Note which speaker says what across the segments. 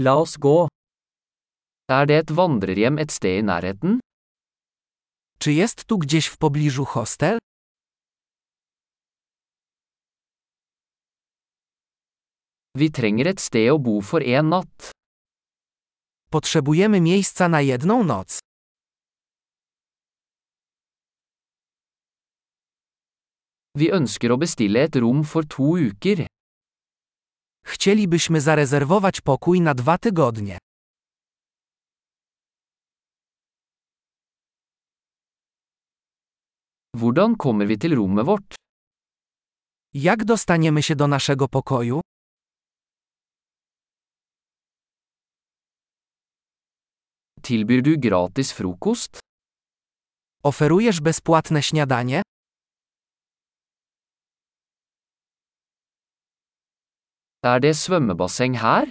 Speaker 1: La oss gå.
Speaker 2: Er det et vandrerhjem et sted i nærheten?
Speaker 3: Czy jest tu gdzieś w pobliżu hostel?
Speaker 2: Vi trenger et sted å bo for en natt.
Speaker 3: Potrzebujemy miejsca na jedną noc.
Speaker 2: Vi ønsker å bestille et rom for to uker.
Speaker 3: Chcielibyśmy zarezerwować pokój na dwa tygodnie.
Speaker 2: Hvordan kommer vi til rommet vårt?
Speaker 3: Jak dostaniemy się do naszego pokoju?
Speaker 2: Tilbyr du gratis frokost?
Speaker 3: Oferujesz bezpłatne śniadanie?
Speaker 2: Er det svømmebasseng her?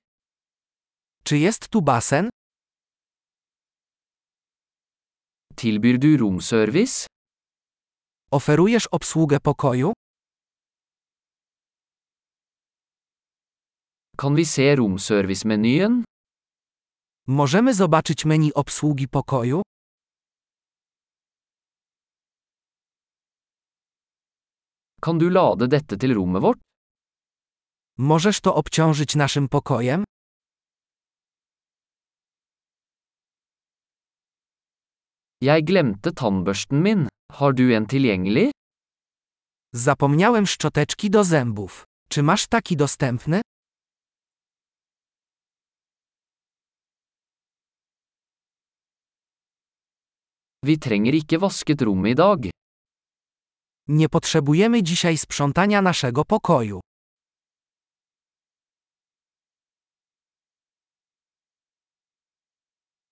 Speaker 3: Czy jest tu basen?
Speaker 2: Tilbyr du romservice?
Speaker 3: Oferujesz obsługę pokoju?
Speaker 2: Kan vi se romservice-menyen?
Speaker 3: Możemy zobaczyć menu obsługi pokoju?
Speaker 2: Kan du lade dette til rommet vårt?
Speaker 3: Możesz to obciążyć naszym pokojem?
Speaker 2: Jeg glemte tannbørsten min. Har du en tilgjengelig?
Speaker 3: Zapomniałem szczoteczki do zębów. Czy masz taki dostępny?
Speaker 2: Vi trenger ikke vasket rommet i dag.
Speaker 3: Nie potrzebujemy dzisiaj sprzątania naszego pokoju.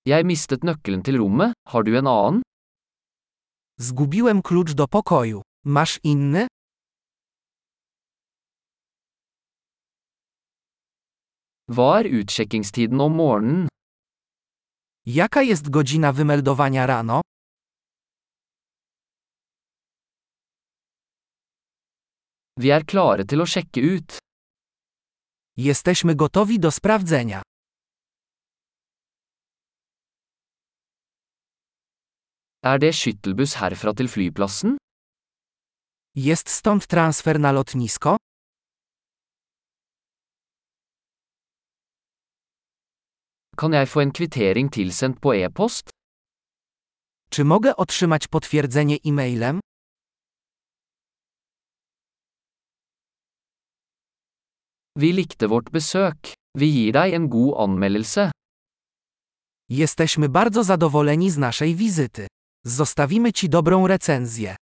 Speaker 2: Jeg mistet nøkkelen til rommet, har du en annen?
Speaker 3: Zgubiłem klucz do pokoju. Masz inny?
Speaker 2: Hva er utsjekkingstiden om morgenen?
Speaker 3: Jaka jest godzina wymeldowania rano?
Speaker 2: Vi er klare til å sjekke ut.
Speaker 3: Jesteśmy gotowi do sprawdzenia.
Speaker 2: Er det skyttelbuss herfra til flyplassen?
Speaker 3: Jest stąd transfer na lotnisko?
Speaker 2: Kan jeg få en kvittering tilsendt på e-post?
Speaker 3: Czy mogę otrzymać potwierdzenie e-mailem?
Speaker 2: Vi likte vårt besøk. Vi gir deg en god anmeldelse.
Speaker 3: Jesteśmy bardzo zadowoleni z naszej wizyty. Zostawimy Ci dobrą recenzję.